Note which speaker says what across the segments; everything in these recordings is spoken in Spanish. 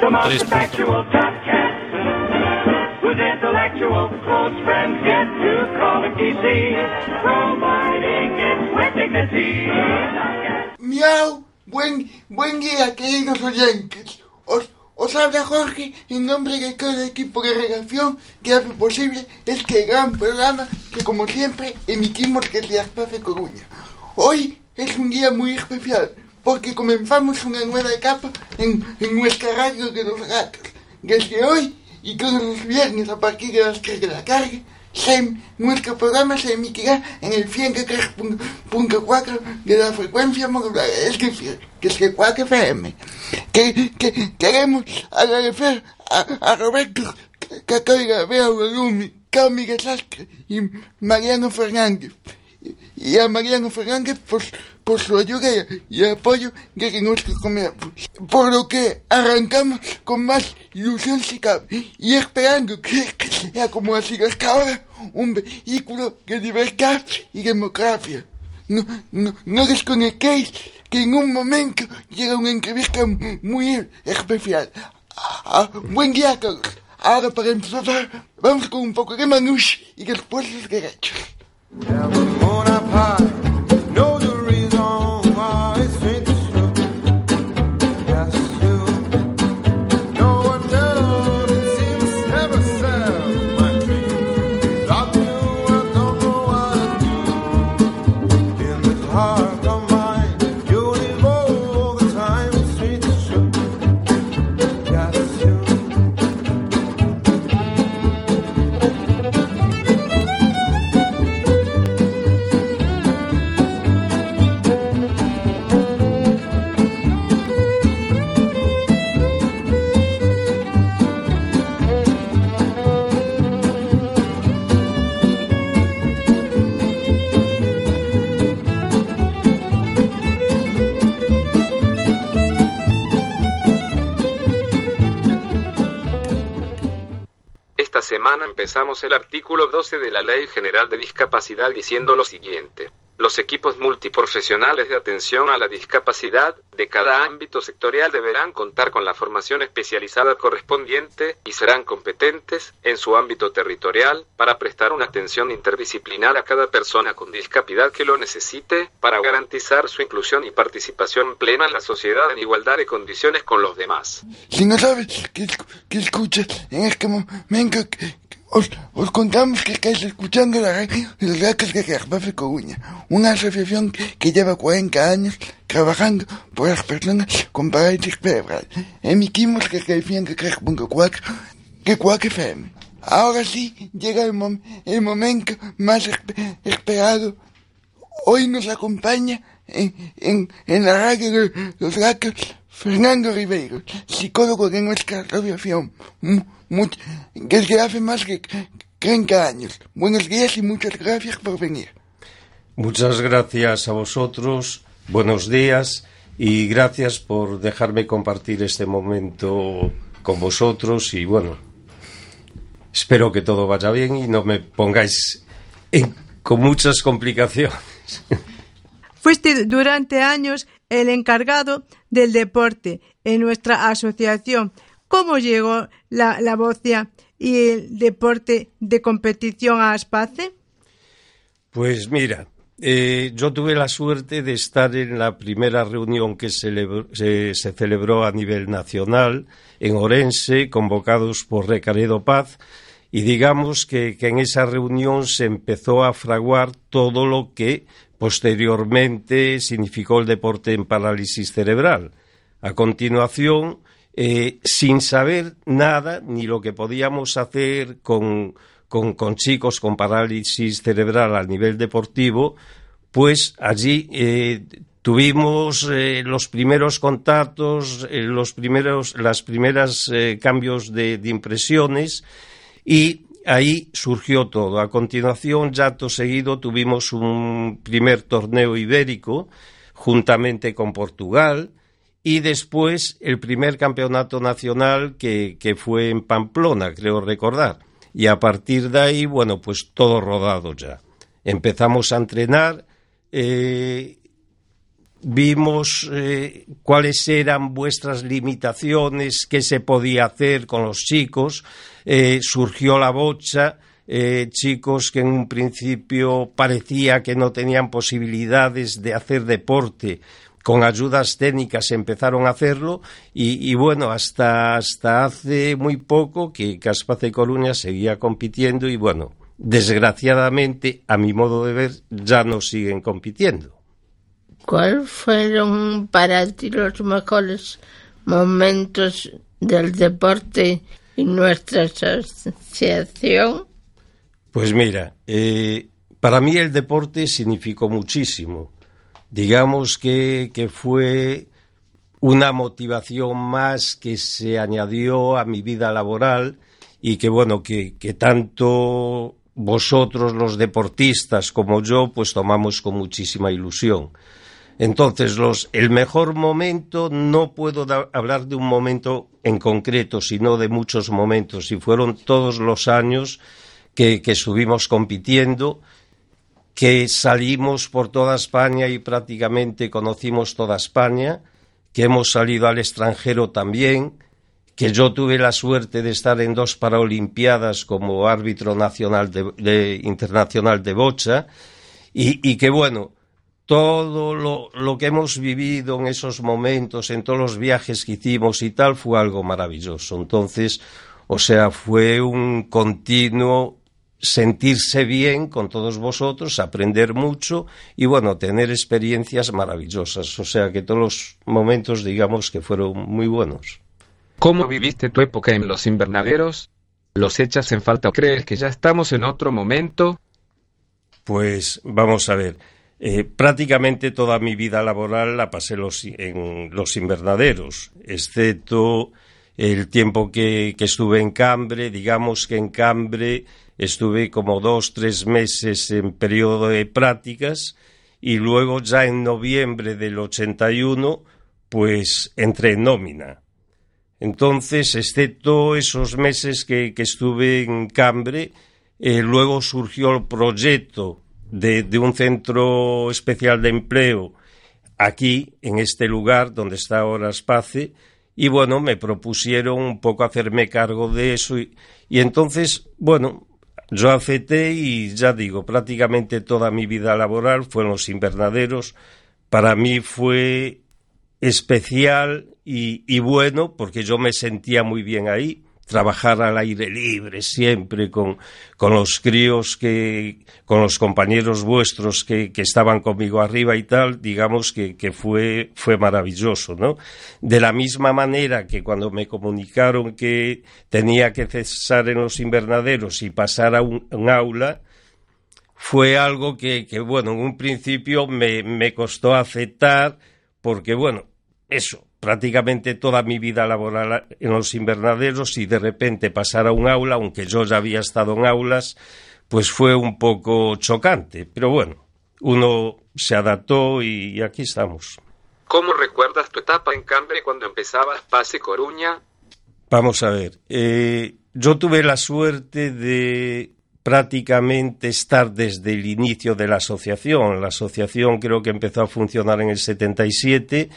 Speaker 1: The most factual top cat. With intellectual close friends get to call him DC. Providing it with dignity.
Speaker 2: Miau, buen, buen día, queridos oyentes. Os, os habla Jorge en nombre de todo el equipo de redacción que hace posible este gran programa que, como siempre, emitimos desde Aspace Coruña. Hoy es un día muy especial porque comenzamos una nueva etapa en, en nuestra radio de los gatos. Desde hoy y todos los viernes a partir de las 3 de la tarde, se- nuestro programa se emitirá en el 103.4 de la frecuencia modulada, es decir, que es que 4 FM. Que, que queremos agradecer a, Roberto Cacoiga, Bea Lumi, Cami Sastre y Mariano Fernández y a Mariano Fernández por, por su ayuda y apoyo desde nuestro comienzo. Por lo que arrancamos con más ilusión y esperando que que sea como ha sido hasta ahora un vehículo de libertad y democracia. No, no, desconectéis que en un momento llega una entrevista muy especial. Ah, buen día a. Ahora para empezar, vamos con un poco de manouche y después los derechos.
Speaker 3: Down Bonaparte. Empezamos el artículo 12 de la Ley General de Discapacidad diciendo lo siguiente. Los equipos multiprofesionales de atención a la discapacidad de cada ámbito sectorial deberán contar con la formación especializada correspondiente y serán competentes en su ámbito territorial para prestar una atención interdisciplinar a cada persona con discapacidad que lo necesite para garantizar su inclusión y participación plena en la sociedad en igualdad de condiciones con los demás.
Speaker 2: Si no sabes qué, escu- qué escuchas en este momento, que- que os, os contamos que estáis escuchando la radio de los gatos de Gerbafe Coruña, una asociación que, que lleva 40 años trabajando por las personas con parálisis cerebral. Emitimos desde el 103.4 de 4 FM. Ahora sí llega el, mom- el momento más espe- esperado Hoy nos acompaña en, en, en la radio de los gatos Fernando Ribeiro, psicólogo de nuestra asociación, desde hace más de 30 años. Buenos días y muchas gracias por venir.
Speaker 4: Muchas gracias a vosotros, buenos días y gracias por dejarme compartir este momento con vosotros y bueno, espero que todo vaya bien y no me pongáis en- con muchas complicaciones.
Speaker 5: Fuiste durante años el encargado del deporte en nuestra asociación. ¿Cómo llegó la, la bocia y el deporte de competición a Aspace?
Speaker 4: Pues mira, eh, yo tuve la suerte de estar en la primera reunión que se, se celebró a nivel nacional en Orense, convocados por Recaredo Paz, y digamos que, que en esa reunión se empezó a fraguar todo lo que posteriormente significó el deporte en parálisis cerebral. A continuación, eh, sin saber nada ni lo que podíamos hacer con, con, chicos con parálisis cerebral a nivel deportivo, pues allí eh, tuvimos eh, los primeros contactos, los primeros, las primeras cambios de, de impresiones y ahí surgió todo. A continuación, ya acto seguido, tuvimos un primer torneo ibérico juntamente con Portugal y después el primer campeonato nacional que, que fue en Pamplona, creo recordar. Y a partir de ahí, bueno, pues todo rodado ya. Empezamos a entrenar. eh, vimos eh, cuáles eran vuestras limitaciones, qué se podía hacer con los chicos, eh, surgió la bocha, chicos que en un principio parecía que no tenían posibilidades de hacer deporte, con ayudas técnicas empezaron a hacerlo y, y bueno, hasta, hasta hace muy poco que Caspace Coruña seguía compitiendo y bueno, desgraciadamente, a mi modo de ver, ya no siguen compitiendo.
Speaker 6: ¿Cuáles fueron para ti los mejores momentos del deporte y nuestra asociación?
Speaker 4: Pues mira, eh, para mí el deporte significó muchísimo. Digamos que, que fue una motivación más que se añadió a mi vida laboral y que bueno, que, que tanto vosotros los deportistas como yo pues tomamos con muchísima ilusión. Entonces, los, el mejor momento, no puedo hablar de un momento en concreto, sino de muchos momentos. Y fueron todos los años que, que estuvimos compitiendo, que salimos por toda España y prácticamente conocimos toda España, que hemos salido al extranjero también, que yo tuve la suerte de estar en dos Paralimpiadas como árbitro nacional de, de- internacional de bocha y, que bueno, todo lo, lo que hemos vivido en esos momentos, en todos los viajes que hicimos y tal, fue algo maravilloso. Entonces, o sea, fue un continuo sentirse bien con todos vosotros, aprender mucho y bueno, tener experiencias maravillosas. O sea que todos los momentos, digamos, que fueron muy buenos.
Speaker 3: ¿Cómo viviste tu época en los invernaderos? ¿Los echas en falta o crees que ya estamos en otro momento?
Speaker 4: Pues vamos a ver. Eh, prácticamente toda mi vida laboral la pasé los- en los invernaderos, excepto el tiempo que, que estuve en Cambre. Digamos que en Cambre estuve como dos, tres meses en periodo de prácticas y luego ya en noviembre del 81 pues entré en nómina. Entonces, excepto esos meses que, que estuve en Cambre, eh, luego surgió el proyecto de, de un centro especial de empleo aquí, en este lugar donde está ahora Space, y bueno, me propusieron un poco hacerme cargo de eso, y entonces, bueno, yo acepté y ya digo, prácticamente toda mi vida laboral fue en los invernaderos. Para mí fue especial y, y bueno porque yo me sentía muy bien ahí trabajar al aire libre siempre con, con los críos que con los compañeros vuestros que, que estaban conmigo arriba y tal digamos que, que fue fue maravilloso no de la misma manera que cuando me comunicaron que tenía que cesar en los invernaderos y pasar a un, un aula fue algo que, que, bueno, en un principio me, me costó aceptar porque, bueno, eso, prácticamente toda mi vida laboral en los invernaderos y de repente pasar a un aula, aunque yo ya había estado en aulas, pues fue un poco chocante. Pero bueno, uno se adaptó y aquí estamos.
Speaker 3: ¿Cómo recuerdas tu etapa en Cambre cuando empezabas Pase Coruña?
Speaker 4: Vamos a ver, eh, yo tuve la suerte de prácticamente estar desde el inicio de la asociación. La asociación creo que empezó a funcionar en el 77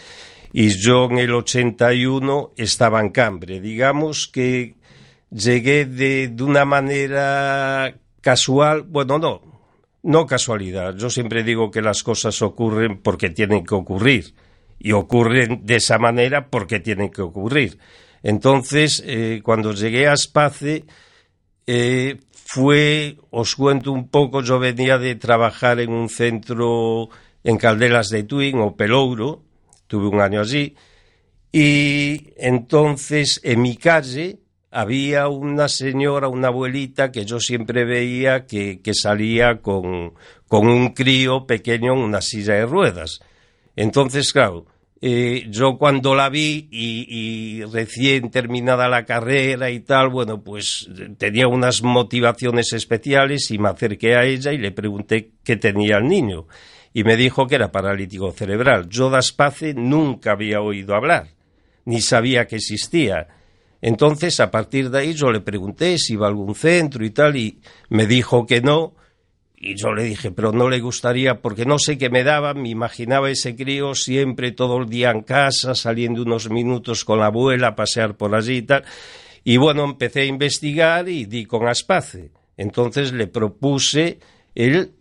Speaker 4: y yo en el 81 estaba en Cambre. Digamos que llegué de, de una manera casual, bueno, no, no casualidad. Yo siempre digo que las cosas ocurren porque tienen que ocurrir y ocurren de esa manera porque tienen que ocurrir. Entonces, eh, cuando llegué a Space, eh, fue, os cuento un poco, yo venía de trabajar en un centro en Caldelas de Tuín o Pelouro, tuve un año allí, y entonces en mi calle había una señora, una abuelita que yo siempre veía que, que salía con, con un crío pequeño en una silla de ruedas. Entonces, claro, eh, yo cuando la vi y, y, recién terminada la carrera y tal, bueno, pues tenía unas motivaciones especiales y me acerqué a ella y le pregunté qué tenía el niño. Y me dijo que era paralítico cerebral. Yo de Aspace nunca había oído hablar, ni sabía que existía. Entonces, a partir de ahí, yo le pregunté si iba a algún centro y tal, y me dijo que no. y yo le dije, pero no le gustaría, porque no sé qué me daba, me imaginaba ese crío siempre todo el día en casa, saliendo unos minutos con la abuela a pasear por allí y tal. Y bueno, empecé a investigar y di con Aspace. Entonces le propuse él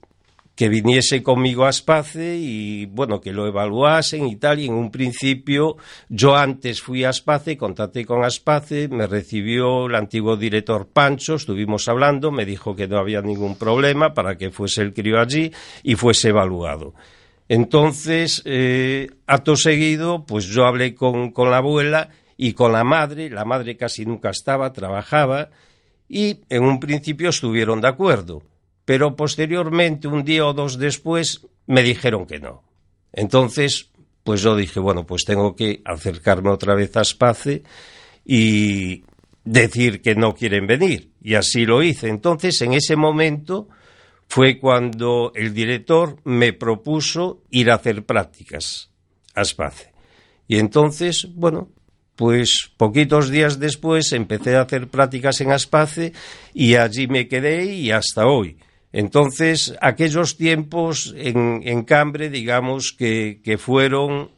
Speaker 4: que viniese conmigo a Aspace y bueno, que lo evaluasen y tal. Y en un principio yo antes fui a Aspace, contacté con Aspace, me recibió el antiguo director Pancho, estuvimos hablando, me dijo que no había ningún problema para que fuese el crío allí y fuese evaluado. Entonces, eh, acto seguido, pues yo hablé con, con la abuela y con la madre, la madre casi nunca estaba, trabajaba, y en un principio estuvieron de acuerdo, pero posteriormente, un día o dos después, me dijeron que no. Entonces, pues yo dije, bueno, pues tengo que acercarme otra vez a Space y decir que no quieren venir. Y así lo hice. Entonces, en ese momento fue cuando el director me propuso ir a hacer prácticas a Space. Y entonces, bueno, pues poquitos días después empecé a hacer prácticas en Aspace y allí me quedé y hasta hoy. Entonces, aquellos tiempos en, en Cambre, digamos que, fueron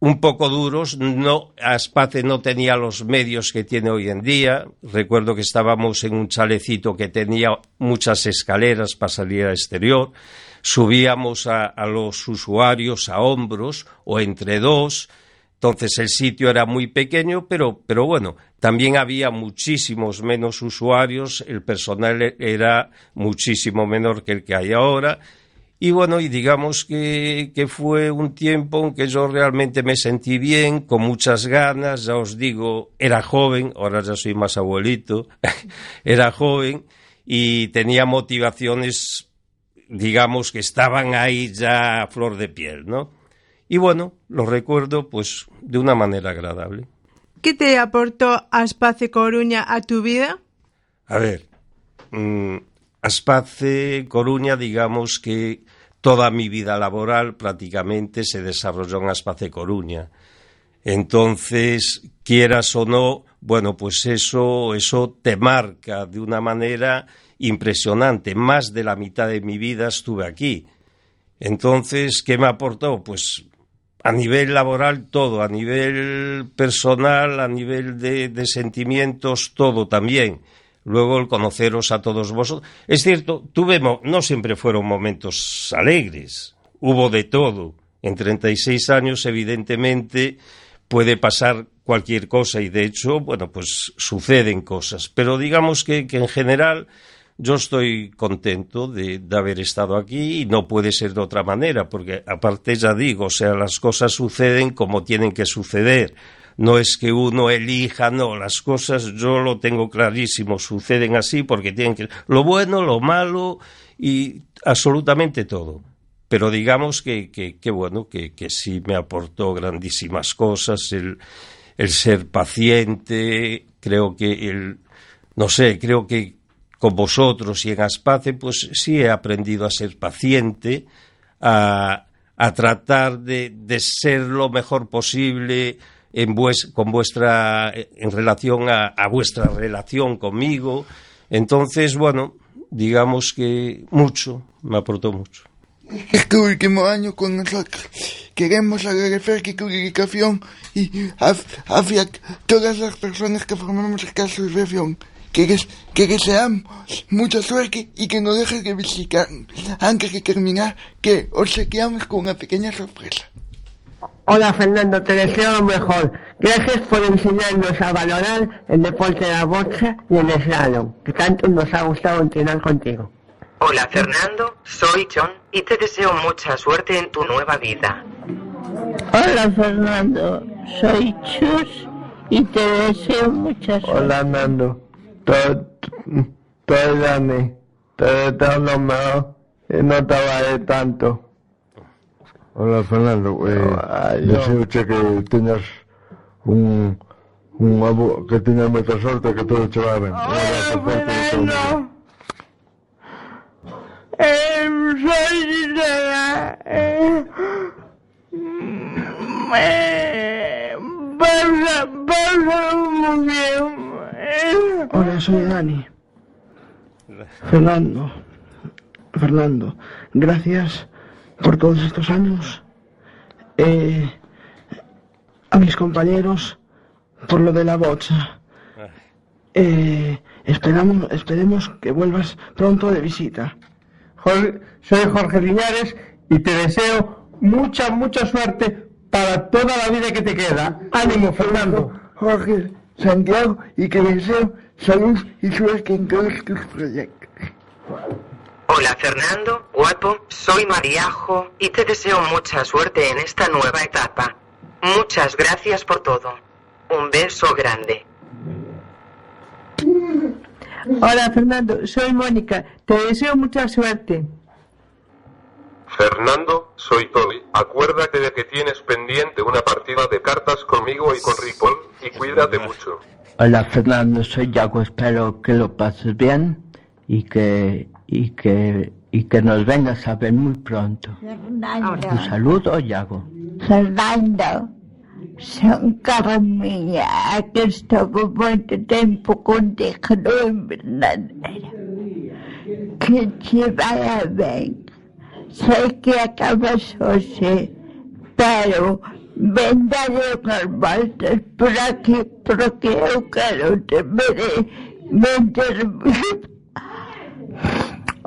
Speaker 4: un poco duros. No, Aspace no tenía los medios que tiene hoy en día. Recuerdo que estábamos en un chalecito que tenía muchas escaleras para salir al exterior. Subíamos a, a los usuarios a hombros o entre dos. Entonces el sitio era muy pequeño, pero, pero bueno, también había muchísimos menos usuarios, el personal era muchísimo menor que el que hay ahora. Y bueno, y digamos que, que fue un tiempo en que yo realmente me sentí bien, con muchas ganas, ya os digo, era joven, ahora ya soy más abuelito, era joven y tenía motivaciones, digamos, que estaban ahí ya a flor de piel, ¿no? Y bueno, lo recuerdo pues de una manera agradable.
Speaker 5: ¿Qué te aportó Aspace Coruña a tu vida?
Speaker 4: A ver, mm, Aspace Coruña, digamos que toda mi vida laboral prácticamente se desarrolló en Aspace Coruña. Entonces, quieras o no, bueno, pues eso, eso te marca de una manera impresionante. Más de la mitad de mi vida estuve aquí. Entonces, ¿qué me aportó? Pues a nivel laboral todo, a nivel personal, a nivel de, de, sentimientos, todo también. Luego el conoceros a todos vosotros. Es cierto, tuvimos, no siempre fueron momentos alegres, hubo de todo. En 36 años, evidentemente, puede pasar cualquier cosa y de hecho, bueno, pues suceden cosas. Pero digamos que, que en general yo estoy contento de, de, haber estado aquí y no puede ser de otra manera, porque aparte ya digo, o sea, las cosas suceden como tienen que suceder. No es que uno elija, no, las cosas yo lo tengo clarísimo, suceden así porque tienen que... Lo bueno, lo malo y absolutamente todo. Pero digamos que, que, bueno, que, que sí me aportó grandísimas cosas, el, el ser paciente, creo que el, no sé, creo que con vosotros y en Aspace, pues sí he aprendido a ser paciente, a, a tratar de, de, ser lo mejor posible en vues, con vuestra, en relación a, a, vuestra relación conmigo. Entonces, bueno, digamos que mucho, me aportó mucho.
Speaker 2: Este último año con nosotros queremos agradecer tu dedicación y hacia todas las personas que formamos esta asociación que, des, que deseamos mucha suerte y que no dejes de visitar. Antes de terminar, que os chequeamos con una pequeña sorpresa.
Speaker 7: Hola Fernando, te deseo lo mejor. Gracias por enseñarnos a valorar el deporte de la bocha y el slalom, que tanto nos ha gustado entrenar contigo.
Speaker 8: Hola Fernando, soy John y te deseo mucha suerte en tu nueva vida.
Speaker 6: Hola Fernando, soy Chus y te deseo mucha suerte.
Speaker 9: Hola Nando, Perdóname, te deseo lo mejor y no te vale tanto.
Speaker 10: Hola Fernando, eh, Ay, deseo que tengas un, un abu que tengas mucha suerte, que todo te va bien. Todo mundo.
Speaker 6: Eh, soy sincera. Eh, eh, pasa, pasa muy bien.
Speaker 7: Hola, soy Dani. Fernando,
Speaker 11: Fernando, gracias por todos estos años. Eh, a mis compañeros por lo de la bocha. Eh, esperamos, esperemos que vuelvas pronto de visita.
Speaker 12: Jorge- soy Jorge Liñares y te deseo mucha, mucha suerte para toda la vida que te queda. Ánimo, Fernando.
Speaker 2: Jorge, Santiago, y que deseo salud y suerte en todos tus proyectos.
Speaker 8: Hola Fernando, guapo, soy Mariajo y te deseo mucha suerte en esta nueva etapa. Muchas gracias por todo. Un beso grande.
Speaker 5: Hola Fernando, soy Mónica. Te deseo mucha suerte.
Speaker 13: Fernando, soy Toby. Acuérdate de que tienes pendiente una partida de cartas conmigo y con Ripoll, y cuídate mucho.
Speaker 6: Hola Fernando, soy Yago, espero que lo pases bien y que y que y que nos vengas a ver muy pronto.
Speaker 14: Fernando.
Speaker 6: Un saludo, Yago.
Speaker 14: Fernando, son cara mía que estuvo muito tempo contigo no invernadeiro. Que te vaya bem. Sei que acabas hoje, pero ven daré umas voltas por porque eu quero ver me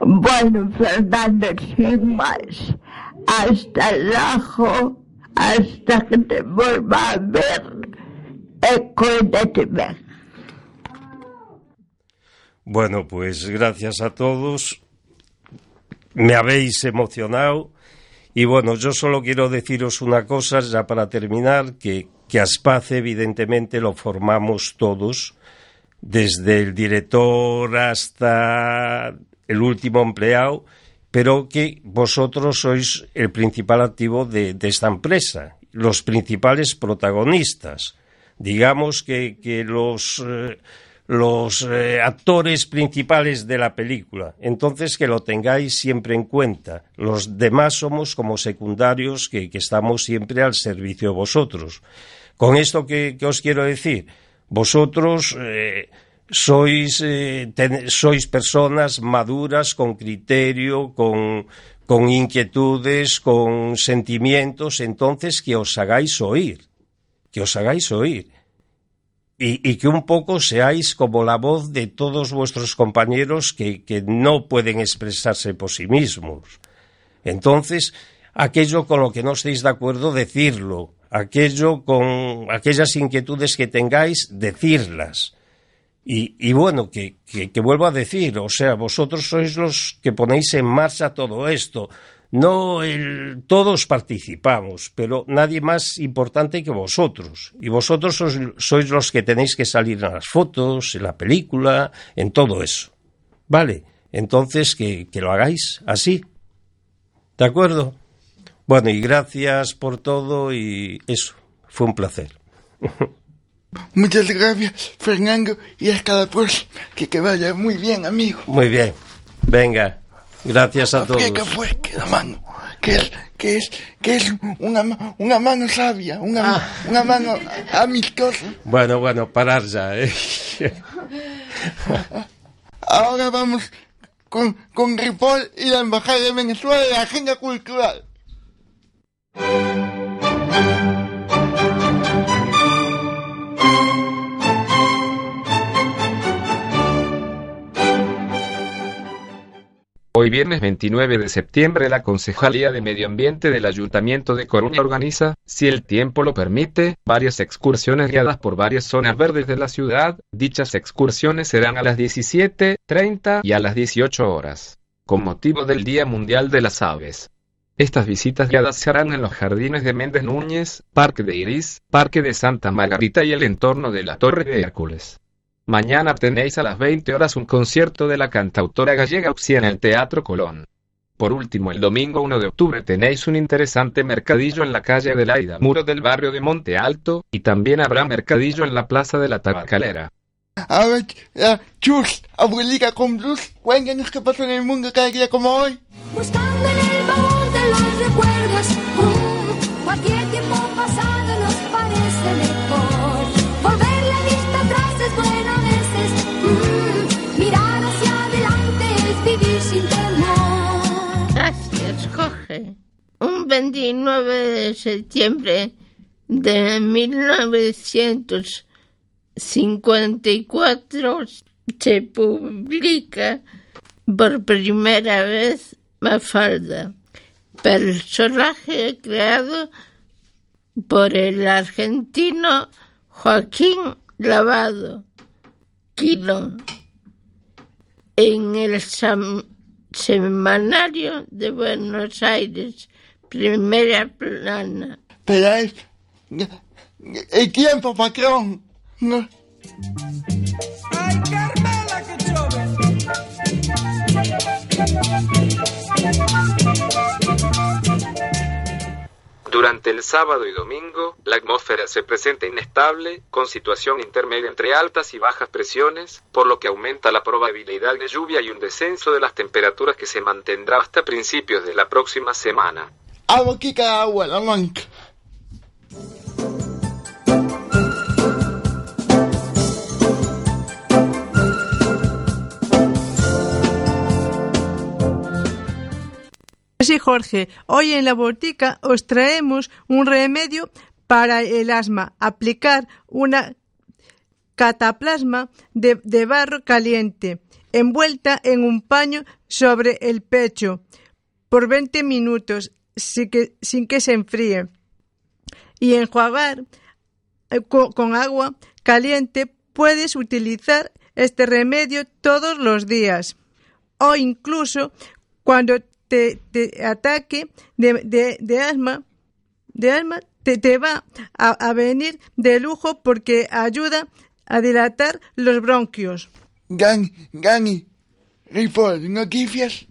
Speaker 14: Bueno, Fernando, sin más. Hasta luego, hasta que te vuelva a ver. Cuídate bien.
Speaker 4: Bueno, pues gracias a todos. Me habéis emocionado. Y bueno, yo solo quiero deciros una cosa, ya para terminar, que, que Aspace evidentemente lo formamos todos, desde el director hasta el último empleado, pero que vosotros sois el principal activo de, esta empresa, los principales protagonistas. Digamos que, que los, eh, los eh, actores principales de la película. Entonces, que lo tengáis siempre en cuenta. Los demás somos como secundarios que, que estamos siempre al servicio de vosotros. Con esto que, que os quiero decir, vosotros eh, sois, eh, ten- sois personas maduras, con criterio, con, con inquietudes, con sentimientos, entonces que os hagáis oír, que os hagáis oír. Y, y que un poco seáis como la voz de todos vuestros compañeros que, que no pueden expresarse por sí mismos. Entonces, aquello con lo que no estéis de acuerdo, decirlo. Aquello con aquellas inquietudes que tengáis, decirlas. Y, y bueno, que, que, que vuelvo a decir, o sea, vosotros sois los que ponéis en marcha todo esto. No el, todos participamos, pero nadie más importante que vosotros. Y vosotros sois, sois los que tenéis que salir en las fotos, en la película, en todo eso. Vale, entonces que, que lo hagáis así. ¿De acuerdo? Bueno, y gracias por todo y eso, fue un placer.
Speaker 2: Muchas gracias, Fernando, y hasta la próxima. Que te vaya muy bien, amigo.
Speaker 4: Muy bien, venga, gracias a todos.
Speaker 2: Aprieta fuerte la mano, que es, que es, que es una, una mano sabia, una,
Speaker 4: Ah.
Speaker 2: una mano amistosa.
Speaker 4: Bueno, bueno, parar ya, ¿eh?
Speaker 2: Ahora vamos con, con Ripoll y la Embajada de Venezuela de la Agenda Cultural.
Speaker 3: Hoy viernes 29 de septiembre la Concejalía de Medio Ambiente del Ayuntamiento de Coruña organiza, si el tiempo lo permite, varias excursiones guiadas por varias zonas verdes de la ciudad. Dichas excursiones serán a las 17.30 y a las 18 horas, con motivo del Día Mundial de las Aves. Estas visitas guiadas se harán en los jardines de Méndez Núñez, Parque de Iris, Parque de Santa Margarita y el entorno de la Torre de Hércules. Mañana tenéis a las 20 horas un concierto de la cantautora gallega Uxía en el Teatro Colón. Por último, el domingo 1 de octubre tenéis un interesante mercadillo en la calle de Laida, muro del barrio de Monte Alto, y también habrá mercadillo en la plaza de la Tabacalera.
Speaker 2: Ahora, eh, Chus, abuelita con blues, cuéntanos qué pasó en el mundo cada día como hoy.
Speaker 15: Buscando en el
Speaker 16: 29 de septiembre de 1954 se publica por primera vez Mafalda, personaje creado por el argentino Joaquín Lavado Quilón en el sam- semanario de Buenos Aires, primera plana.
Speaker 2: Pero es... El tiempo, patrón. No.
Speaker 3: El sábado y domingo, la atmósfera se presenta inestable, con situación intermedia entre altas y bajas presiones, por lo que aumenta la probabilidad de lluvia y un descenso de las temperaturas que se mantendrá hasta principios de la próxima semana.
Speaker 5: Sí, Jorge, hoy en la botica os traemos un remedio para el asma. Aplicar una cataplasma de, barro caliente envuelta en un paño sobre el pecho por 20 minutos sin que, se enfríe y enjuagar eh, co- con agua caliente. Puedes utilizar este remedio todos los días o incluso cuando te, te ataque de, de, de asma, de asma te, te va a, a venir de lujo porque ayuda a dilatar los bronquios.
Speaker 2: Gani, Gani, Ripoll, noticias.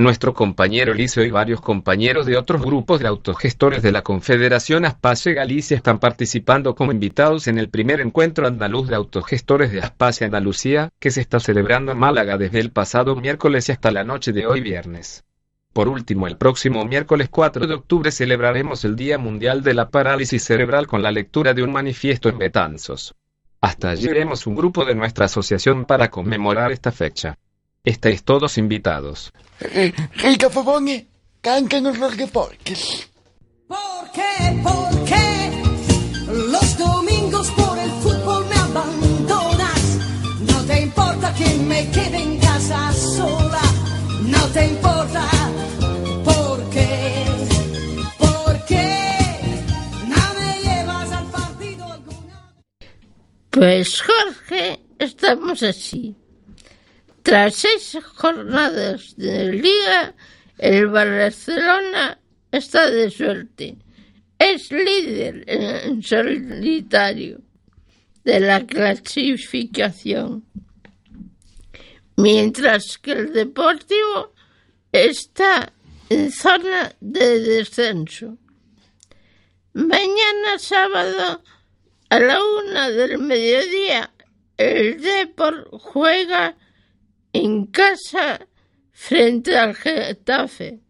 Speaker 3: Nuestro compañero Eliseo y varios compañeros de otros grupos de autogestores de la Confederación Aspace Galicia están participando como invitados en el primer encuentro andaluz de autogestores de Aspace Andalucía, que se está celebrando en Málaga desde el pasado miércoles y hasta la noche de hoy viernes. Por último, el próximo miércoles 4 de octubre celebraremos el Día Mundial de la Parálisis Cerebral con la lectura de un manifiesto en Betanzos. Hasta allí iremos un grupo de nuestra asociación para conmemorar esta fecha. Estáis todos invitados.
Speaker 2: Eh, Rica Fabone, cántanos los deportes.
Speaker 15: ¿Por qué? ¿Por qué? Los domingos por el fútbol me abandonas. No te importa que me quede en casa sola. No te importa. ¿Por qué? ¿Por qué? No me llevas al partido alguna
Speaker 16: Pues Jorge, estamos así. Tras seis jornadas de liga, el Barcelona está de suerte. Es líder en solitario de la clasificación. Mientras que el Deportivo está en zona de descenso. Mañana sábado a la una del mediodía el Depor juega en casa frente al Getafe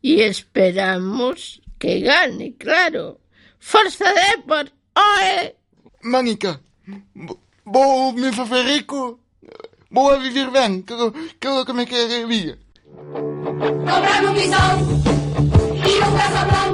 Speaker 16: y esperamos que gane, claro. ¡Forza Depor! ¡Oe!
Speaker 2: Mónica, vos me Federico, vos a vivir bien, que que lo que me queda de vida.
Speaker 15: Comprame un pisón y un casoplón.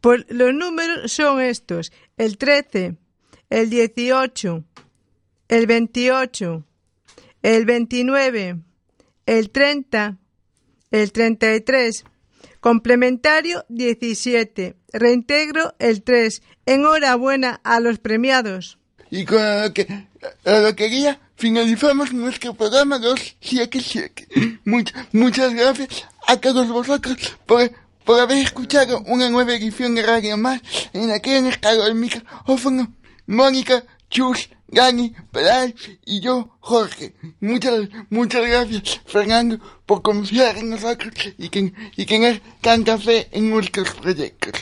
Speaker 5: Pues los números son estos: el 13, el 18, el 28, el 29, el 30, el 33, complementario 17, reintegro el 3. Enhorabuena a los premiados.
Speaker 2: Y con lo que, la lotería finalizamos nuestro programa 277. Muchas, muchas gracias a todos vosotros por, por haber escuchado una nueva edición de Radio Más en la que han estado el micrófono Mónica, Chus, Gani, Peral y yo, Jorge. Muchas, muchas gracias, Fernando, por confiar en nosotros y que, y tener tanta fe en nuestros proyectos.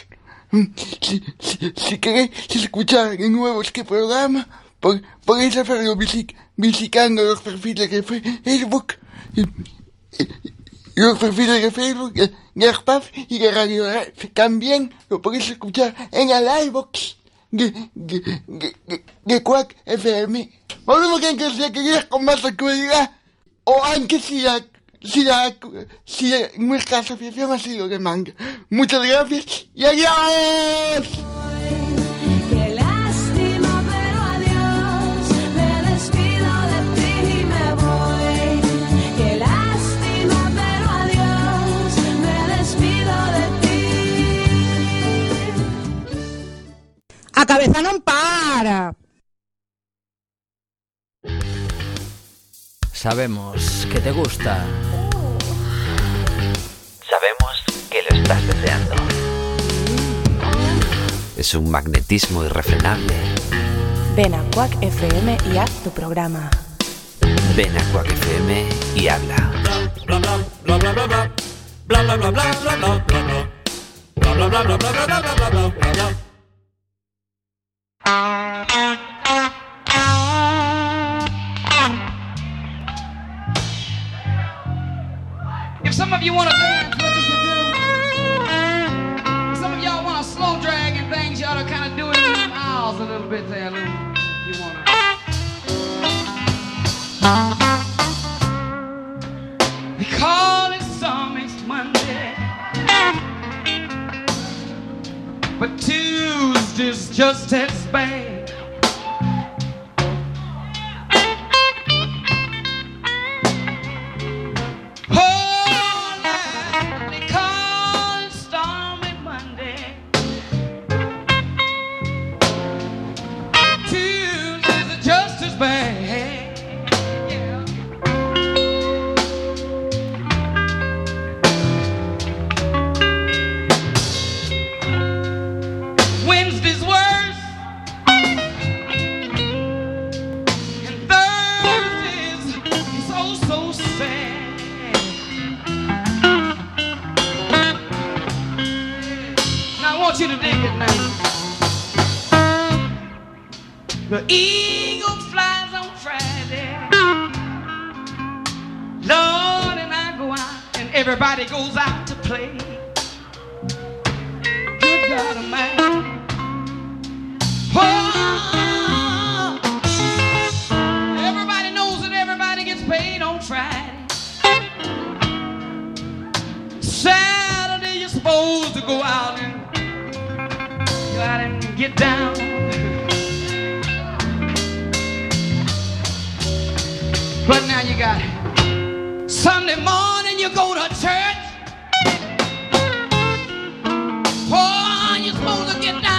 Speaker 2: mm, si, si, si queréis escuchar de nuevo este programa, por, podéis hacerlo visi- visitando los perfiles de Facebook, y los perfiles de Facebook de, de Arpaf y de Radio Ref. También lo podéis escuchar en el iVox de, de, de, de, de Quack FM. Volvemos a que quería con más actualidad, o antes si la, si la, si nuestra asociación ha sido de manga. Muchas gracias y adiós.
Speaker 17: Cabeza non para.
Speaker 18: Sabemos que te gusta. Sabemos que lo estás deseando. Es un magnetismo irrefrenable.
Speaker 19: Ven a Quack FM y haz tu programa.
Speaker 18: Ven a Quack FM y habla.
Speaker 20: If some of you want to dance, what you should do? Some of y'all want to slow drag and things, ought to kind of do it in the aisles a little bit there, Lou. You want to. We call it Summits Monday. But Tuesday's just as supposed to get down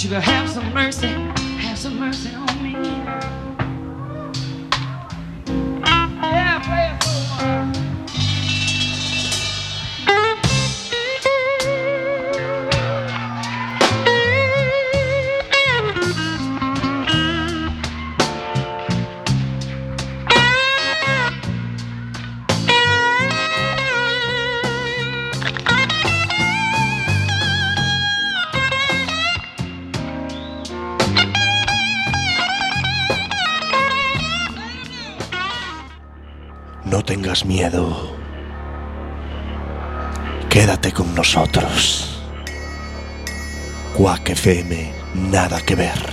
Speaker 20: to
Speaker 21: the house. Miedo. Quédate con nosotros. Quack FM, nada que ver.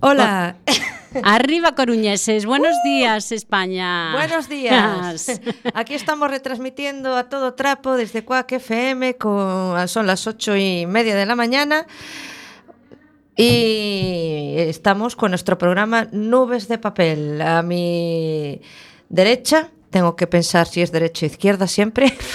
Speaker 22: Hola.
Speaker 23: Arriba Coruñeses, buenos días España.
Speaker 22: Buenos días. Aquí estamos retransmitiendo a todo trapo desde Cuac FM, con, son las ocho y media de la mañana. Y estamos con nuestro programa Nubes de Papel. A mi derecha, tengo que pensar si es derecha o izquierda siempre.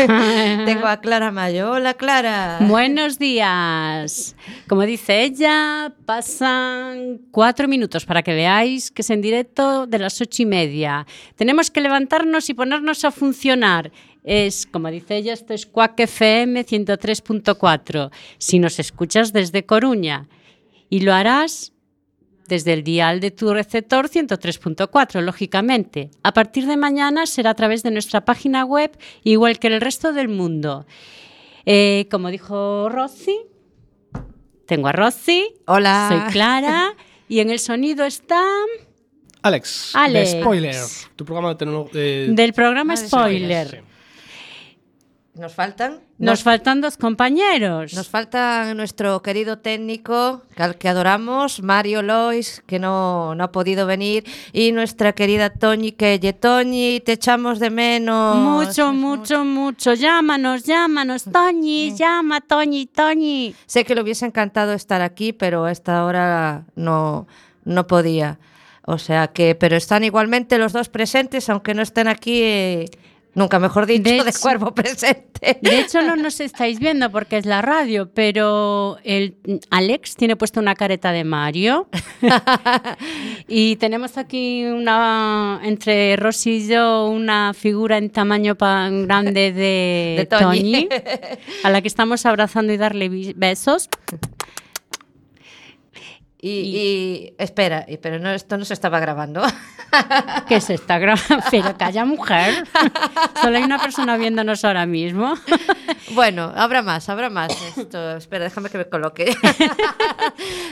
Speaker 22: tengo a Clara Mayo. Hola Clara.
Speaker 23: Buenos días. Como dice ella, pasan cuatro minutos para que veáis que es en directo de las ocho y media. Tenemos que levantarnos y ponernos a funcionar. Es, como dice ella, esto es Cuac FM 103.4. Si nos escuchas desde Coruña y lo harás desde el dial de tu receptor 103.4, lógicamente. A partir de mañana será a través de nuestra página web, igual que el resto del mundo. Eh, como dijo Rosy, tengo a Rosy.
Speaker 22: Hola.
Speaker 23: Soy Clara. y en el sonido está...
Speaker 24: Alex,
Speaker 23: Alex.
Speaker 24: de Spoiler, tu programa de tecnología.
Speaker 23: Del programa Spoiler.
Speaker 22: Nos faltan.
Speaker 23: Nos faltan dos compañeros.
Speaker 22: Nos falta nuestro querido técnico, al que adoramos, Mario Lois, que no, no ha podido venir, y nuestra querida Toñi, que ye, Toñi, te echamos de menos.
Speaker 23: Mucho, mucho, mucho. Llámanos, llámanos. Toñi, llama, Toñi, Toñi.
Speaker 22: Sé que le hubiese encantado estar aquí, pero a esta hora no, no podía. O sea que, pero están igualmente los dos presentes, aunque no estén aquí. eh, Nunca mejor dicho, de,
Speaker 23: hecho-
Speaker 22: cuerpo presente.
Speaker 23: De hecho, no nos estáis viendo porque es la radio, pero el Alex tiene puesta una careta de Mario. y tenemos aquí una entre Rosy y yo una figura en tamaño pan grande de,
Speaker 22: De. Toñi,
Speaker 23: a la que estamos abrazando y darle besos.
Speaker 22: Y, y- espera, pero no, esto no se estaba grabando.
Speaker 23: que se está grabando. Pero calla, mujer. Solo hay una persona viéndonos ahora mismo.
Speaker 22: bueno, habrá más, habrá más. Esto, espera, déjame que me coloque.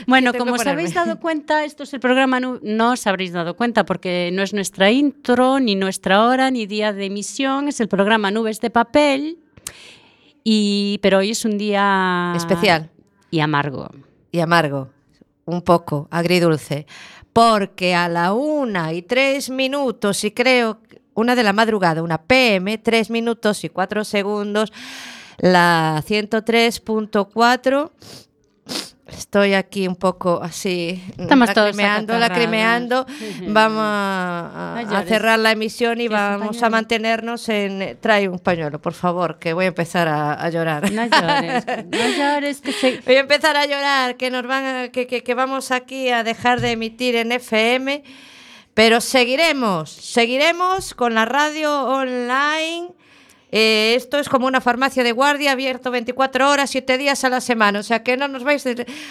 Speaker 23: Bueno, como os habéis dado cuenta, esto es el programa, nu- no os habréis dado cuenta porque no es nuestra intro, ni nuestra hora, ni día de emisión, es el programa Nubes de Papel. Y, pero hoy es un día
Speaker 22: Especial.
Speaker 23: y amargo.
Speaker 22: y amargo, un poco agridulce, porque a la una y tres minutos, y creo, una de la madrugada, una PM, tres minutos y cuatro segundos, la 103.4. Estoy aquí un poco así,
Speaker 23: Estamos todos
Speaker 22: lacrimeando. Vamos a, cerrar la emisión y
Speaker 23: ¿Quieres un
Speaker 22: vamos a mantenernos en... Trae un pañuelo, por favor, que voy a empezar a, a llorar.
Speaker 23: No llores, no llores, que se...
Speaker 22: Voy a empezar a llorar, que nos van a- que, que- que vamos aquí a dejar de emitir en FM, pero seguiremos, seguiremos con la radio online. Eh, esto es como una farmacia de guardia abierto 24 horas, 7 días a la semana. O sea que no nos vais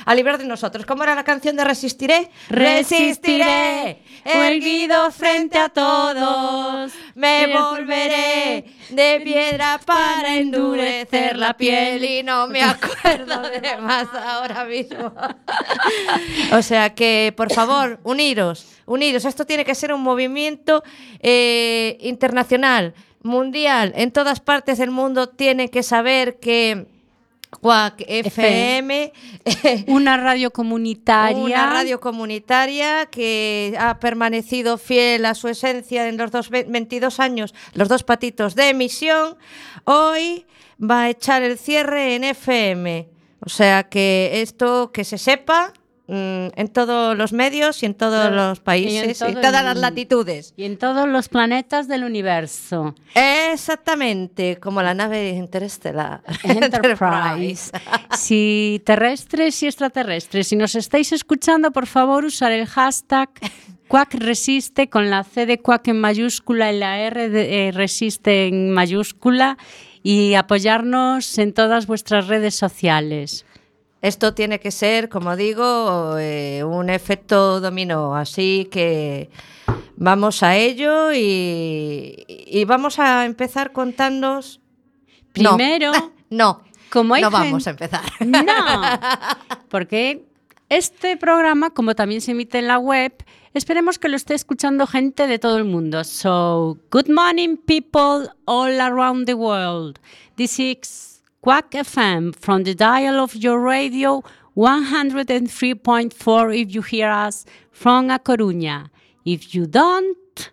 Speaker 22: a librar de nosotros. ¿Cómo era la canción de Resistiré?
Speaker 23: Resistiré, erguido frente a todos.
Speaker 22: Me volveré de piedra para endurecer la piel y no me acuerdo de más ahora mismo. o sea que, por favor, uniros, uniros. Esto tiene que ser un movimiento eh, internacional, mundial. En todas partes del mundo tienen que saber que FM
Speaker 23: Una radio comunitaria.
Speaker 22: una radio comunitaria que ha permanecido fiel a su esencia en los dos, ve- 22 años, los dos patitos de emisión, hoy va a echar el cierre en FM. O sea que esto que se sepa mm, en todos los medios y en todos los países y,
Speaker 23: el
Speaker 22: todas las latitudes.
Speaker 23: Y en todos los planetas del universo.
Speaker 22: Exactamente, como la nave interestelar.
Speaker 23: Enterprise. si terrestres y extraterrestres, si nos estáis escuchando, por favor, usar el hashtag Quack Resiste con la C de Quack en mayúscula y la R de eh, Resiste en mayúscula y apoyarnos en todas vuestras redes sociales.
Speaker 22: Esto tiene que ser, como digo, eh, un efecto dominó. Así que vamos a ello y, y vamos a empezar contándoos. No.
Speaker 23: Primero,
Speaker 22: no,
Speaker 23: como hay
Speaker 22: no vamos a empezar.
Speaker 23: No, porque este programa, como también se emite en la web, esperemos que lo esté escuchando gente de todo el mundo. So, good morning, people all around the world. This is Quack FM from the dial of your radio 103.4 if you hear us from A Coruña. If you don't,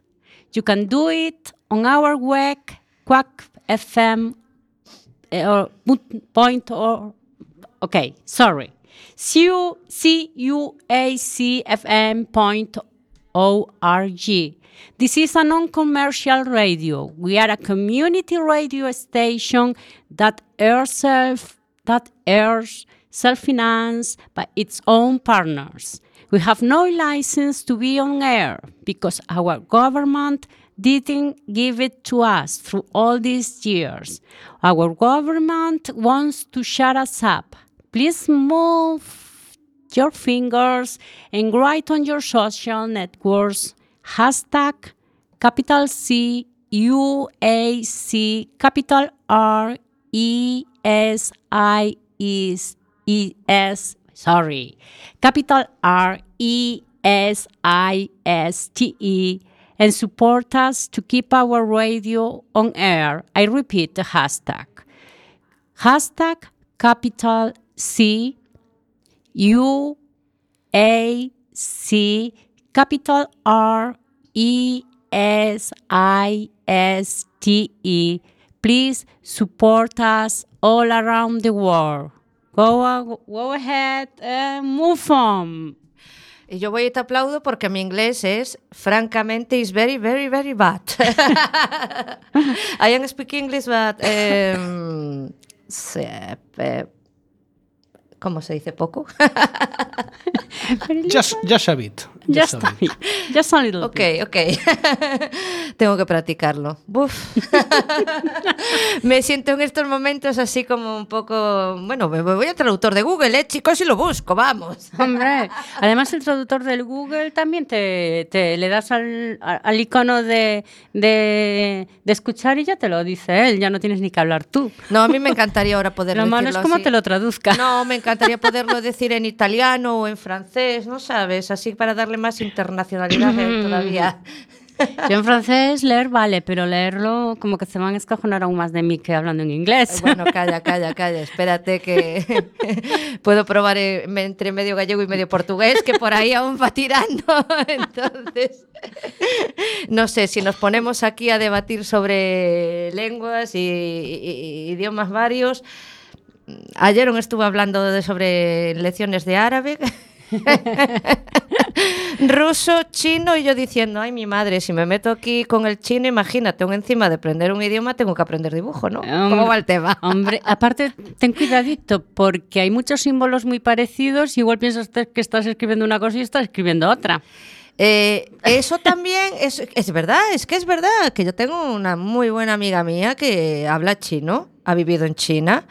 Speaker 23: you can do it on our web, Quack FM eh, or point or okay, sorry. C-U- C-U-A-C-F-M point O-R-G. This is a non-commercial radio. We are a community radio station that airs self that airs self-financed by its own partners. We have no license to be on air because our government didn't give it to us through all these years. Our government wants to shut us up. Please move your fingers and write on your social networks hashtag capital C U A C capital R E S I E S sorry capital R E S I S T E and support us to keep our radio on air. I repeat the hashtag hashtag capital C U A C capital R E S I S T E. Please support us all around the world. Go, a- go ahead and move on.
Speaker 22: Y yo voy y te aplaudo porque mi inglés es, francamente, is very, very, very bad. I am speak English, but... se- eh, ¿Cómo se dice poco?
Speaker 24: Just, just a bit.
Speaker 23: Just
Speaker 24: a
Speaker 23: a bit. Just a little
Speaker 22: Ok, ok. Tengo que practicarlo. Me siento en estos momentos así como un poco... Bueno, me voy al traductor de Google, ¿eh, chicos? Y lo busco, vamos.
Speaker 23: Hombre, además el traductor del Google también te, te le das al, al icono de, de, de escuchar y ya te lo dice él, ya no tienes ni que hablar tú.
Speaker 22: No, a mí me encantaría ahora poder
Speaker 23: Lo malo es cómo te lo traduzca.
Speaker 22: No, me encantaría poderlo decir en italiano o en francés, ¿no sabes? Así para darle más internacionalidad eh, todavía.
Speaker 23: Yo en francés leer vale, pero leerlo como que se van a escajonar aún más de mí que hablando en inglés.
Speaker 22: Bueno, calla, calla, calla. Espérate que puedo probar eh, entre medio gallego y medio portugués, que por ahí aún va tirando. Entonces, no sé, si nos ponemos aquí a debatir sobre lenguas y, y- y idiomas varios. Ayer estuve hablando de, sobre lecciones de árabe. ruso, chino y yo diciendo, ay mi madre, si me meto aquí con el chino, imagínate, aún encima de aprender un idioma tengo que aprender dibujo, ¿no? ¿Cómo va el tema?
Speaker 23: Hombre, aparte, ten cuidadito, porque hay muchos símbolos muy parecidos y igual piensas que estás escribiendo una cosa y estás escribiendo otra.
Speaker 22: Eh, eso también es, es verdad, es que es verdad que yo tengo una muy buena amiga mía que habla chino, ha vivido en China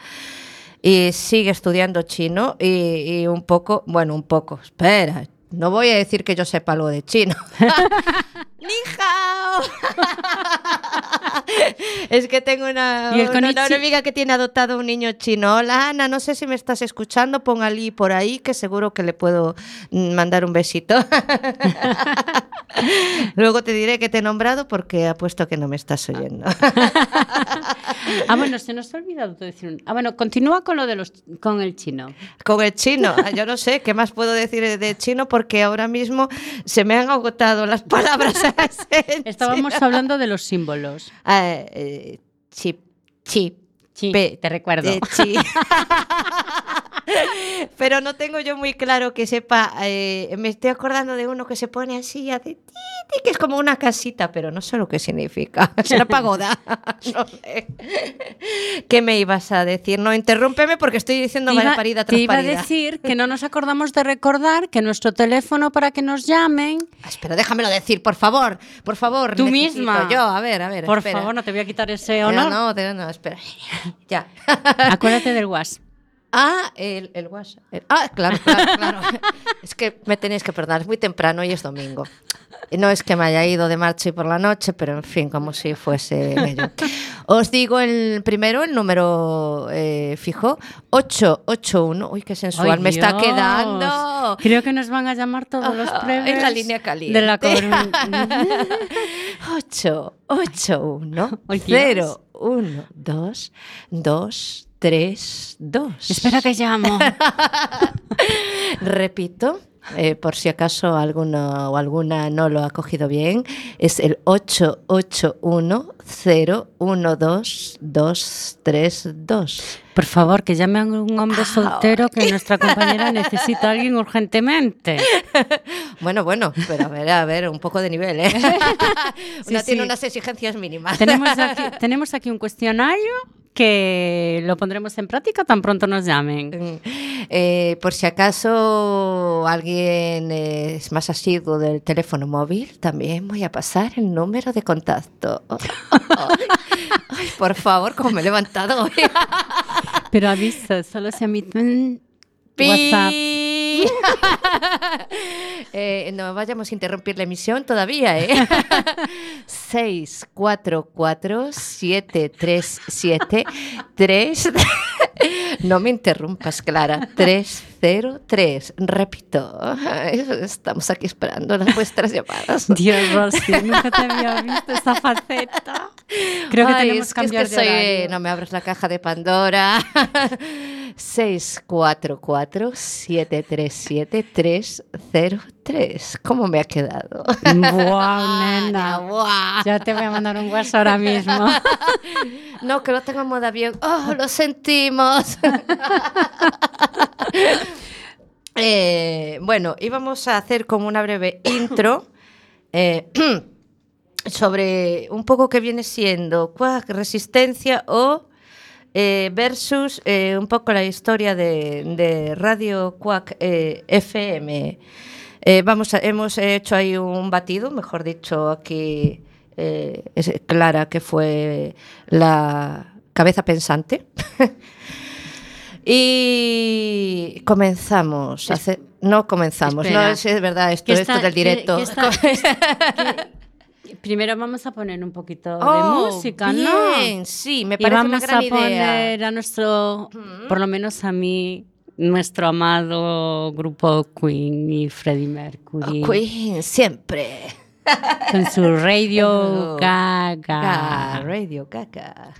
Speaker 22: y sigue estudiando chino y, y un poco, bueno, un poco, espera, no voy a decir que yo sepa algo de chino. Es que tengo una,
Speaker 23: ¿Y el
Speaker 22: una, amiga que tiene adoptado un niño chino. Hola Ana, no sé si me estás escuchando, pon Ali por ahí que seguro que le puedo mandar un besito. Luego te diré que te he nombrado porque apuesto que no me estás oyendo.
Speaker 23: Ah, bueno, se nos ha olvidado decir. un- Ah, bueno, continúa con lo de los con el chino.
Speaker 22: Con el chino, Ah, yo no sé qué más puedo decir de chino porque ahora mismo se me han agotado las palabras.
Speaker 23: Estábamos hablando de los símbolos.
Speaker 22: Eh, chip, chip.
Speaker 23: te recuerdo.
Speaker 22: Eh. Pero no tengo yo muy claro que sepa. eh, me estoy acordando de uno que se pone así, hace ti, ti, que es como una casita, pero no sé lo que significa. Será pagoda. no sé. ¿Qué me ibas a decir? No, interrúmpeme porque estoy diciendo
Speaker 23: Te
Speaker 22: vaya
Speaker 23: iba,
Speaker 22: parida
Speaker 23: te
Speaker 22: tras
Speaker 23: iba a decir que no nos acordamos de recordar que nuestro teléfono para que nos llamen.
Speaker 22: Espera, déjamelo decir, por favor, por favor.
Speaker 23: Tú misma.
Speaker 22: Yo, a ver, a ver.
Speaker 23: Por
Speaker 22: espera.
Speaker 23: favor, no te voy a quitar ese
Speaker 22: No,
Speaker 23: honor.
Speaker 22: no, te- no, espera. Ya.
Speaker 23: Acuérdate del WhatsApp.
Speaker 22: Ah, el, el WhatsApp. El- ah, claro, claro, claro. es que me tenéis que perdonar, es muy temprano y es domingo. Y No es que me haya ido de marcha y por la noche, pero en fin, como si fuese ello. Os digo el primero, el número eh, fijo, 881. Uy, qué sensual
Speaker 23: Ay,
Speaker 22: me está quedando.
Speaker 23: Creo que nos van a llamar todos los
Speaker 22: Ajá,
Speaker 23: plebes
Speaker 22: en la línea
Speaker 23: de la
Speaker 22: caliente.
Speaker 23: Coruña.
Speaker 22: 881
Speaker 23: Ay, Dios.
Speaker 22: 0 1, 2, 2, 3, 2.
Speaker 23: Espera que llamo.
Speaker 22: Repito, eh, por si acaso alguno o alguna no lo ha cogido bien, es el 881-012-232.
Speaker 23: Por favor, que llame a un hombre soltero que nuestra compañera necesita a alguien urgentemente.
Speaker 22: Bueno, bueno, pero a ver, a ver, un poco de nivel, ¿eh? Una
Speaker 23: Sí,
Speaker 22: tiene
Speaker 23: sí.
Speaker 22: unas exigencias mínimas.
Speaker 23: Tenemos aquí, tenemos aquí un cuestionario que lo pondremos en práctica tan pronto nos llamen.
Speaker 22: Eh, por si acaso alguien es más asiduo del teléfono móvil, también voy a pasar el número de contacto. Ay, ay, por favor, como me he levantado hoy.
Speaker 23: Pero aviso, solo se emiten
Speaker 22: Pi.
Speaker 23: WhatsApp.
Speaker 22: Eh, no vayamos a interrumpir la emisión todavía, ¿eh? 644-737-3. No me interrumpas, Clara. 303. Repito, estamos aquí esperando las vuestras llamadas.
Speaker 23: Dios, Rosy, nunca te había visto esta faceta. Creo que
Speaker 22: Ay,
Speaker 23: tenemos
Speaker 22: es
Speaker 23: que
Speaker 22: es
Speaker 23: cambiar de
Speaker 22: soy-
Speaker 23: horario.
Speaker 22: No me abres la caja de Pandora. 644-737-303. ¿Cómo me ha quedado?
Speaker 23: Buah, nena. Ya te voy a mandar un WhatsApp ahora mismo.
Speaker 22: No, que lo tengo en modo avión. ¡Oh, lo sentimos! Eh, bueno, íbamos a hacer como una breve intro eh, sobre un poco qué viene siendo Quack Resistencia o eh, versus eh, un poco la historia de, de Radio Quack eh, FM. Eh, vamos a- hemos hecho ahí un batido, mejor dicho, aquí eh, es Clara, que fue la cabeza pensante. y comenzamos. a hacer- no comenzamos,
Speaker 23: Espera.
Speaker 22: no es, es verdad esto, esto del directo.
Speaker 23: está- Primero vamos a poner un poquito de
Speaker 22: Oh,
Speaker 23: música, ¿no?
Speaker 22: sí, me
Speaker 23: Y
Speaker 22: parece una
Speaker 23: vamos
Speaker 22: gran
Speaker 23: a
Speaker 22: idea.
Speaker 23: poner a nuestro, por lo menos a mí, nuestro amado grupo Queen y Freddie Mercury.
Speaker 22: Oh, Queen, siempre.
Speaker 23: Con su Radio
Speaker 22: Oh,
Speaker 23: Gaga.
Speaker 22: Ga- Radio Gaga.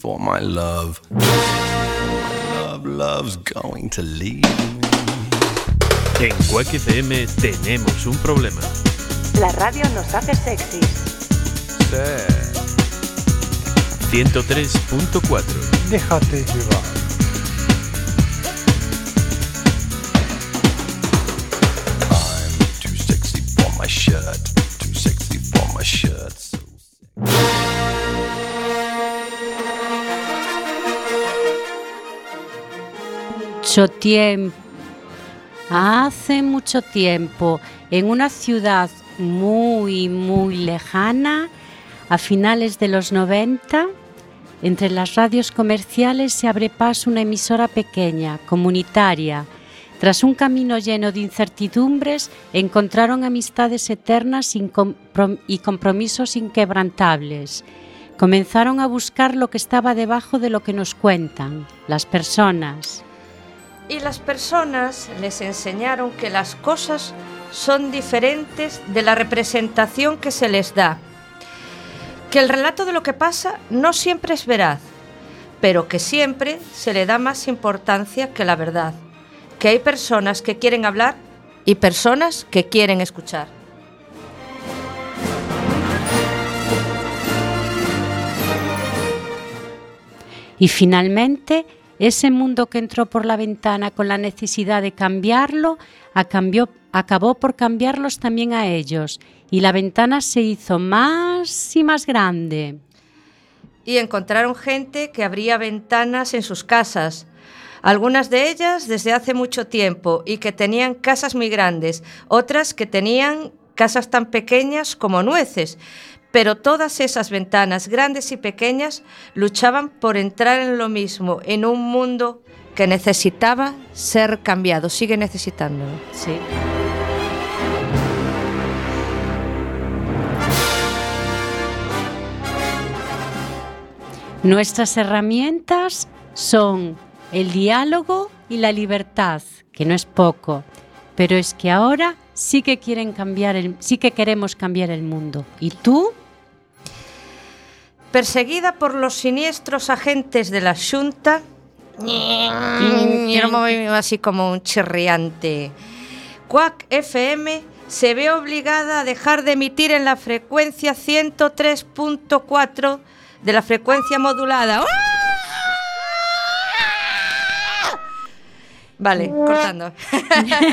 Speaker 21: For my love. Love, love's going to leave me.
Speaker 25: En Quack FM tenemos un problema.
Speaker 19: La radio nos hace sexys.
Speaker 25: 103.4.
Speaker 21: Déjate llevar.
Speaker 23: Mucho tiempo. Hace mucho tiempo, en una ciudad muy, muy lejana, a finales de los 90, entre las radios comerciales se abre paso una emisora pequeña, comunitaria. Tras un camino lleno de incertidumbres, encontraron amistades eternas y compromisos inquebrantables. Comenzaron a buscar lo que estaba debajo de lo que nos cuentan, las personas.
Speaker 22: Y las personas les enseñaron que las cosas son diferentes de la representación que se les da. Que el relato de lo que pasa no siempre es veraz, pero que siempre se le da más importancia que la verdad. Que hay personas que quieren hablar y personas que quieren escuchar.
Speaker 23: Y finalmente, ese mundo que entró por la ventana con la necesidad de cambiarlo, acabó por cambiarlos también a ellos. Y la ventana se hizo más y más grande.
Speaker 22: y encontraron gente que abría ventanas en sus casas, algunas de ellas desde hace mucho tiempo y que tenían casas muy grandes, otras que tenían casas tan pequeñas como nueces, pero todas esas ventanas grandes y pequeñas luchaban por entrar en lo mismo, en un mundo que necesitaba ser cambiado, sigue necesitándolo.
Speaker 23: Sí. Nuestras herramientas son el diálogo y la libertad, que no es poco, pero es que ahora sí que quieren cambiar el, sí que queremos cambiar el mundo. ¿Y tú?
Speaker 22: Perseguida por los siniestros agentes de la Junta, Quiero así como un chirriante. Quack FM se ve obligada a dejar de emitir en la frecuencia 103.4 de la frecuencia modulada. ¡Ah! Vale, cortando.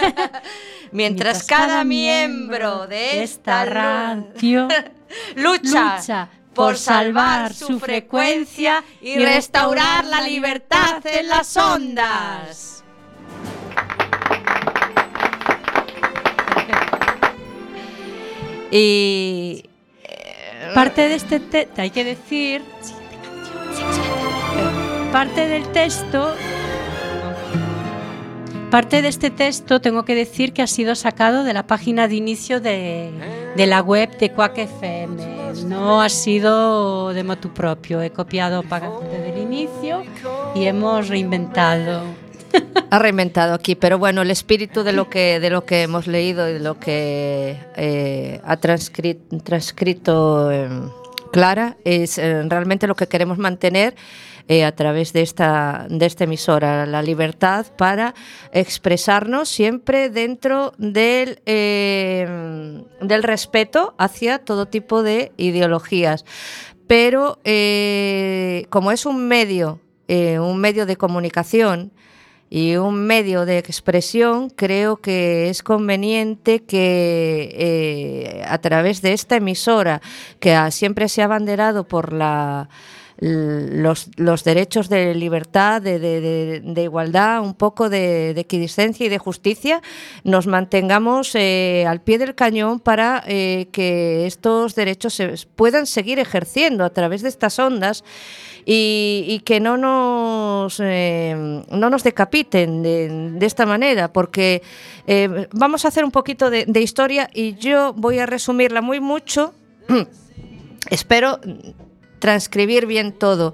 Speaker 22: Mientras cada miembro de esta
Speaker 23: radio
Speaker 22: lucha,
Speaker 23: lucha
Speaker 22: por salvar su frecuencia y restaurar la libertad en las ondas. Y
Speaker 23: Parte de este te hay que decir parte del texto parte de este texto tengo que decir que ha sido sacado de la página de inicio de, de la web de Quack FM no ha sido de motu propio he copiado parte del inicio y hemos reinventado.
Speaker 22: Ha reinventado aquí, pero bueno, el espíritu de lo que de lo que hemos leído y de lo que eh, ha transcri- transcrito eh, Clara es eh, realmente lo que queremos mantener eh, a través de esta de esta emisora, la libertad para expresarnos siempre dentro del eh, del respeto hacia todo tipo de ideologías, pero eh, como es un medio un medio de comunicación y un medio de expresión, creo que es conveniente que a través de esta emisora, que siempre se ha abanderado por la los, los derechos de libertad, de, igualdad, un poco de, equidistancia y de justicia, nos mantengamos eh, al pie del cañón para eh, que estos derechos se puedan seguir ejerciendo a través de estas ondas y, que no nos, eh, no nos decapiten de, esta manera, porque eh, vamos a hacer un poquito de historia y yo voy a resumirla muy mucho. Espero transcribir bien todo.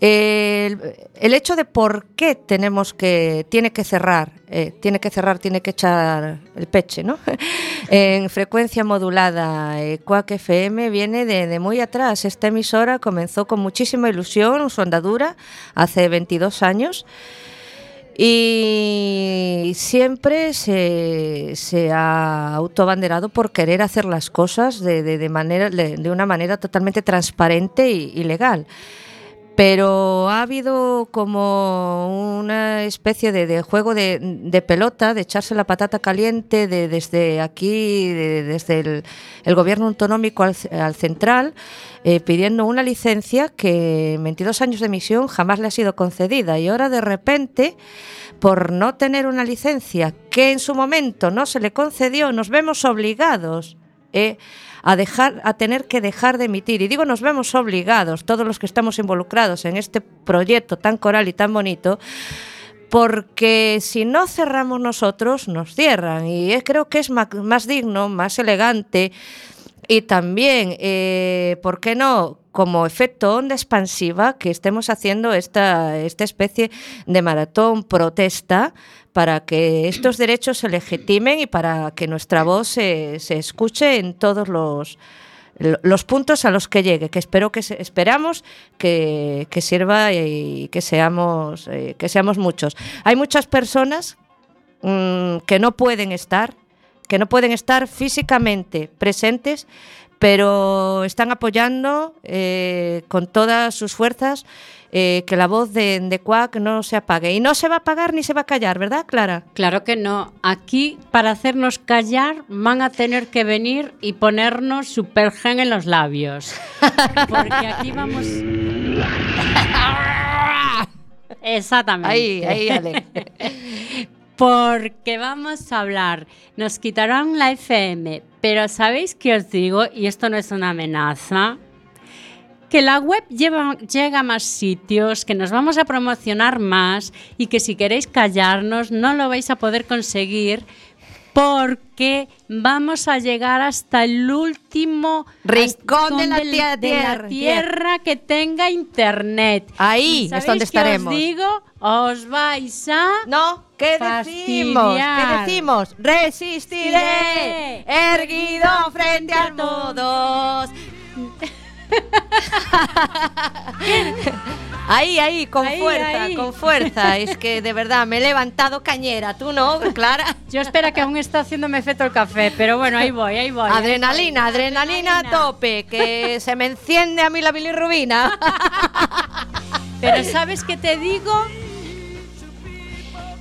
Speaker 22: El, hecho de por qué tenemos que, tiene que cerrar, eh, tiene que cerrar, tiene que echar el peche, ¿no? en frecuencia modulada, eh, FM viene de, de muy atrás. Esta emisora comenzó con muchísima ilusión, su andadura, hace 22 años. Y siempre se, se ha autobanderado por querer hacer las cosas de, de- de manera, de, de una manera totalmente transparente y, y legal. Pero ha habido como una especie de, juego de, de pelota, de echarse la patata caliente de- desde aquí, de- desde el, el gobierno autonómico al, ce- al central, eh, pidiendo una licencia que en 22 años de emisión jamás le ha sido concedida. Y ahora de repente, por no tener una licencia que en su momento no se le concedió, nos vemos obligados eh, a dejar a tener que dejar de emitir y digo nos vemos obligados todos los que estamos involucrados en este proyecto tan coral y tan bonito porque si no cerramos nosotros nos cierran y creo que es más digno más elegante y también, eh, ¿por qué no? Como efecto onda expansiva, que estemos haciendo esta, esta especie de maratón protesta para que estos derechos se legitimen y para que nuestra voz se, se escuche en todos los, lo- los puntos a los que llegue, que espero que esperamos que, que sirva y que seamos, eh, que seamos muchos. Hay muchas personas mm, que no pueden estar, que no pueden estar físicamente presentes, pero están apoyando eh, con todas sus fuerzas eh, que la voz de, de Quack no se apague. Y no se va a apagar ni se va a callar, ¿verdad, Clara?
Speaker 23: Claro que no. Aquí, para hacernos callar, van a tener que venir y ponernos supergen en los labios. Porque aquí vamos. Exactamente.
Speaker 22: Ahí, ahí, Ale.
Speaker 23: Porque vamos a hablar. Nos quitaron la FM, pero ¿sabéis qué os digo? Y esto no es una amenaza. Que la web lleva- llega a más sitios, que nos vamos a promocionar más y que si queréis callarnos no lo vais a poder conseguir porque vamos a llegar hasta el último
Speaker 22: Rincón de la tierra.
Speaker 23: de la tierra que tenga internet.
Speaker 22: Ahí
Speaker 23: ¿Y
Speaker 22: es donde estaremos.
Speaker 23: Os digo, os vais a
Speaker 22: No, ¿qué decimos? ¿Qué decimos? Resistiré, erguido frente al modos. Ahí, ahí, con
Speaker 23: Ahí,
Speaker 22: fuerza,
Speaker 23: ahí.
Speaker 22: con fuerza. Es que de verdad me he levantado cañera. ¿Tú no, Clara?
Speaker 23: Yo espero que aún está haciéndome efecto el café, pero bueno, ahí voy, ahí voy.
Speaker 22: Adrenalina, adrenalina a tope, que se me enciende a mí la bilirrubina.
Speaker 23: Pero ¿sabes qué te digo?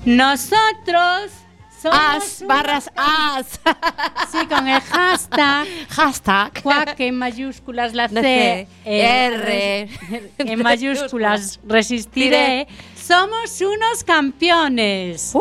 Speaker 23: Nosotros
Speaker 22: As, barras as.
Speaker 23: Sí, con el hashtag.
Speaker 22: Hashtag.
Speaker 23: Cuac en mayúsculas la C.
Speaker 22: C, R.
Speaker 23: En mayúsculas resistiré. Somos unos campeones.